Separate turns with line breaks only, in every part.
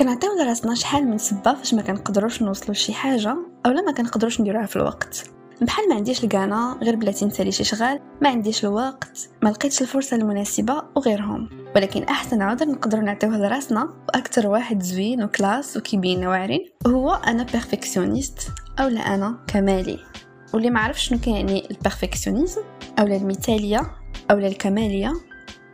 كنعطيو لراسنا شحال من سبة فاش ما كنقدروش نوصلوا لشي حاجة اولا ما كنقدروش نديروها في الوقت. بحال ما عنديش الكانا غير بلاتي نسالي شي شغال ما عنديش الوقت ما لقيتش الفرصة المناسبة وغيرهم. ولكن أحسن عذر نقدروا نعطيوه لراسنا وأكثر واحد زوين و classe وكيبين واعرين هو أنا perfectionniste أو لا أنا كمالي. واللي ما عرفش شنو كيعني ال perfectionnisme أو المثالية أو الكمالية.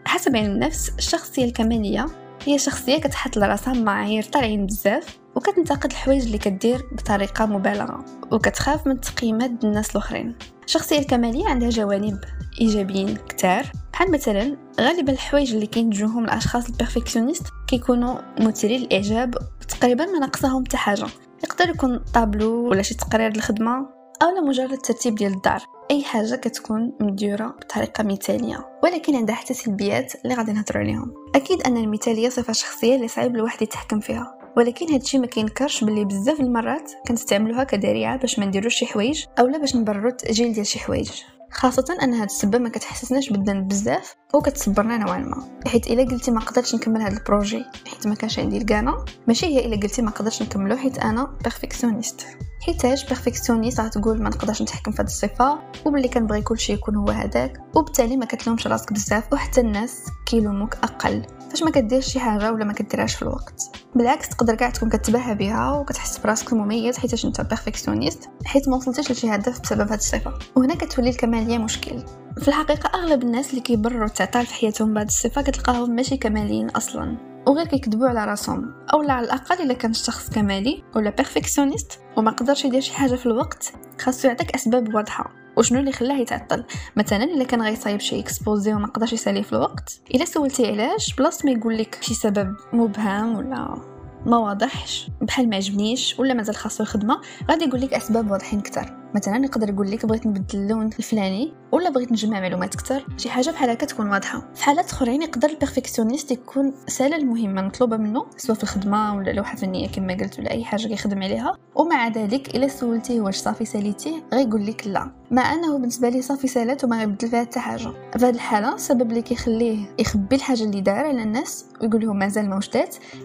حسب علم النفس الشخصية الكمالية هي شخصية كتحط لراسها معايير طالعين بزاف وكتنتقد الحوايج اللي كدير بطريقة مبالغة وكتخاف من تقييمات الناس الأخرين. الشخصيه الكماليه عندها جوانب إيجابيين كتار بحال مثلا غالبا الحوايج اللي كينتجوهم الأشخاص ال perfectionniste كيكونوا مثيرين للإعجاب تقريبا ما ناقصهم حتى حاجة. يقدر يكون طابلو ولا شي تقرير الخدمه أو مجرد ترتيب ديال الدار. أي حاجة كتكون مديوره بطريقة مثالية ولكن عندها حتى سلبيات اللي غادي نهضروا عليهم. أكيد أن المثالية صفة شخصية اللي صعيب الواحد يتحكم فيها ولكن هادشي ما كينكرش باللي بزاف المرات كنستعملوها كذريعه باش ما نديروش شي حوايج اولا باش نبرروا التأجيل ديال شي حوايج. خاصة أن هاد السبة ما كتحسسناش بالذنب بزاف وكتصبرنا نوعا ما. حيت إلا قلتي ما قدرتش نكمل هاد ال projet حيت ما كانش عندي الكانا ماشي هي إلا قلتي ما قدرتش نكملو حيت أنا perfectionniste حيتاش perfectionniste غتقول ما نقدرش نتحكم في هاد الصفة وباللي كنبغي كلشي يكون هو هذاك وبالتالي ما كتلومش راسك بزاف وحتى الناس كيلوموك أقل. فاش ما كدير شي حاجة ولا ما كديرهاش في الوقت. بالعكس تقدر كاع تكون كتباهى بها وكتحس براسك مميز حيتاش أنت perfectionniste حيت ما وصلتيش لشي هدف بسبب هاد الصفة. وهنا كتولي الكماليه مشكل. في الحقيقة أغلب الناس اللي كيبرروا التعطال في حياتهم بهاد الصفة كتلقاهم ماشي كماليين أصلا. وغير كيكذبوا على راسهم أو على الأقل إلا كان الشخص كمالي ولا perfectionniste وما قدرش يدير شي حاجة في الوقت خاصو يعطيك أسباب واضحة. وشنو اللي خلاه يتعطل؟ مثلا إلا كان غيصايب شي exposé وما قدرش يساليه في الوقت إلا سولتي علاش؟ بلاص ما يقول لك شي سبب مبهم ولا ما واضحش بحال ما عجبنيش ولا مازال خاصو الخدمه غادي يقول لك أسباب واضحين أكثر مثلا يقدر يقول لك بغيت نبدل اللون الفلاني ولا بغيت نجمع معلومات أكثر. شي حاجة بحال هكا تكون واضحة. في حالات أخرين يقدر ال perfectionniste يكون سالا المهمه مطلوبة منه سواء في الخدمة ولا لوحة فنية كما قلت ولا أي حاجة كيخدم عليها. ومع ذلك إلا سولتيه واش صافي ساليتيه غيقول لك لا. مع أنه بالنسبة لي صافي سالات وما غيبدل فيها حتى حاجة. هذه الحالة السبب اللي كيخليه يخبي الحاجة اللي دار على الناس ويقول لهم مازال ما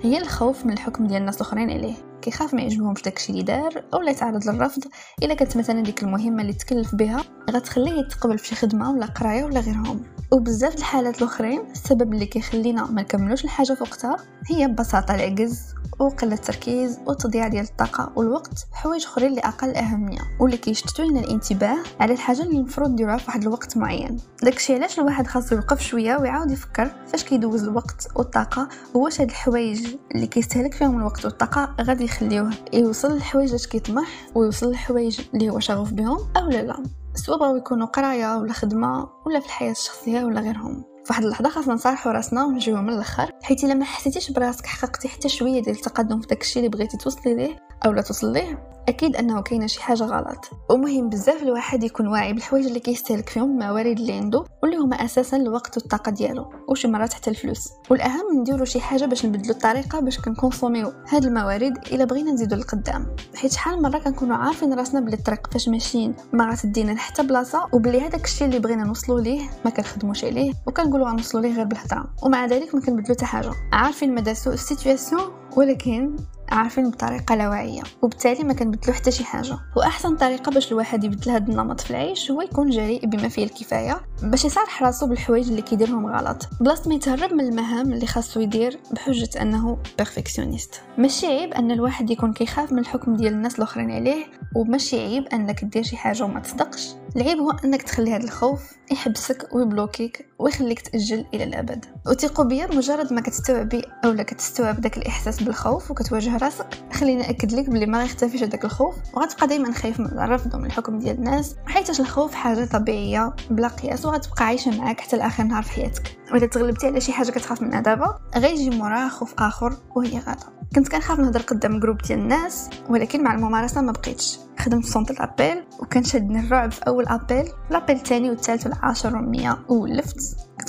هي الخوف من الحكم ديال الناس الأخرين عليه. كيخاف ما يعجبهمش داكشي اللي دار اولا يتعرض للرفض. إلا كانت مثلا ديك المهمة اللي تكلف بها غتخليه يتقبل في شي خدمة ولا قراية ولا غيرهم. وبزاف الحالات الأخرين السبب اللي كيخلينا ما نكملوش الحاجة في وقتها هي ببساطة العجز وقلة التركيز وتضييع ديال الطاقة والوقت حوايج أخرين اللي أقل أهمية واللي كيشتتوا لنا الانتباه على الحاجة اللي المفروض نديروها في واحد الوقت معين. داكشي علاش الواحد خاصو يوقف شوية ويعاود يفكر فاش كيدوز الوقت والطاقة واش هاد الحوايج اللي كيستهلك فيهم الوقت والطاقة غادي يخليوه يوصل للحوايج اش كيطمح ويوصل للحوايج اللي هو شغوف بهم أو لا لا. سواء بغاو يكونوا قراية ولا خدمة ولا في الحياة الشخصية ولا غيرهم. فواحد اللحظة خاصنا نصالحوا راسنا ونجيو من الأخر. حيت إلا ما حسيتيش براسك حققتي حتى شوية ديال التقدم في داكشي اللي بغيتي توصلي ليه أو لا توصل ليه أكيد أنه كاينة شي حاجة غلط. ومهم بزاف الواحد يكون واعي بالحوايج اللي كيستهلك فيهم الموارد اللي عنده واللي هما أساسا الوقت والطاقة ديالو وشي مرات حتى الفلوس. والأهم نديرو شي حاجة باش نبدلو الطريقة باش كنكونسوميو هاد الموارد إلا بغينا نزيدو للقدام. حيت شحال مرة كنكونوا عارفين راسنا بلي الطريق فاش ماشيين ما غتدينا لحتى بلاصة وبلي هذاك الشيء اللي بغينا نوصلو ليه ما كنخدموش عليه وكنقولوا غنوصلو ليه غير بالهضرة. ومع ذلك ما كنبدلو حتى حاجة. عارفين مدى سوء ال situation؟ ولكن عارفين بطريقة لا واعية وبالتالي ما كنبدلو حتى شي حاجة. وأحسن طريقة باش الواحد يبدل هذا النمط في العيش هو يكون جريء بما فيه الكفاية باش يصارح راسو بالحوايج اللي كيديرهم غلط. بلاصة ما يتهرب من المهام اللي خاصو يدير بحجة أنه perfectionniste ماشي عيب أن الواحد يكون كيخاف من الحكم ديال الناس الآخرين عليه وماشي عيب أنك دير شي حاجة وما تصدقش. العيب هو أنك تخلي هذا الخوف يحبسك ويبلوكيك ويخليك تأجل إلى الأبد. وثقوا بيا مجرد ما كتستوعبي أولا كتستوعب داك الإحساس بالخوف وكتواجه راسك. خليني ناكد لك بلي ما غيختفيش هذاك الخوف وغتبقى دائما خايف من الرفض ومن الحكم ديال الناس حيت الخوف حاجة طبيعية بلا قياس وغتبقى عايشة معاك حتى لآخر نهار في حياتك. وإذا تغلبتي على شي حاجة كتخاف منها دابا غيجي موراه خوف آخر وهي غاده كنت كنخاف نهضر قدام groupe ديال الناس ولكن مع الممارسة ما بقيتش. خدمت في centre d'appel وكان شدني الرعب في أول appel ال appel الثاني والثالث والعاشر والمية وولفت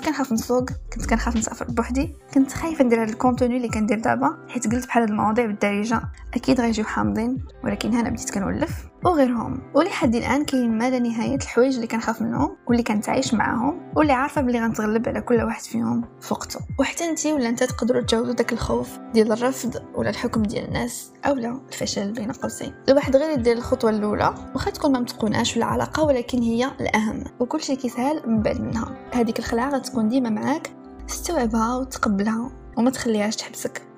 كنخاف نسوق كنت كنخاف نسافر بوحدي كنت خايفة ندير هذا ال contenu اللي كندير دابا حيت قلت بحال هاد المواضيع بالدارجة أكيد غيجيو حامضين ولكن هنا بديت كنولف. وغيرهم ولحد الآن كاين ما لا نهاية الحوايج اللي كنخاف منهم واللي كنتعايش معاهم واللي عارفة بلي غنتغلب على كل واحد فيهم فوقته. وحتى انت ولا انت تقدروا تجاوزوا داك الخوف ديال الرفض ولا الحكم ديال الناس اولا الفشل بين قوسين. الواحد غير يدير الخطوة الأولى واخا تكون ما متقوناش ولا علاقه ولكن هي الأهم. وكل شيء كيسهل من بعد منها. هذيك الخلعة ديما معاك استوعبها وتقبلها وما تخليهاش تحبسك.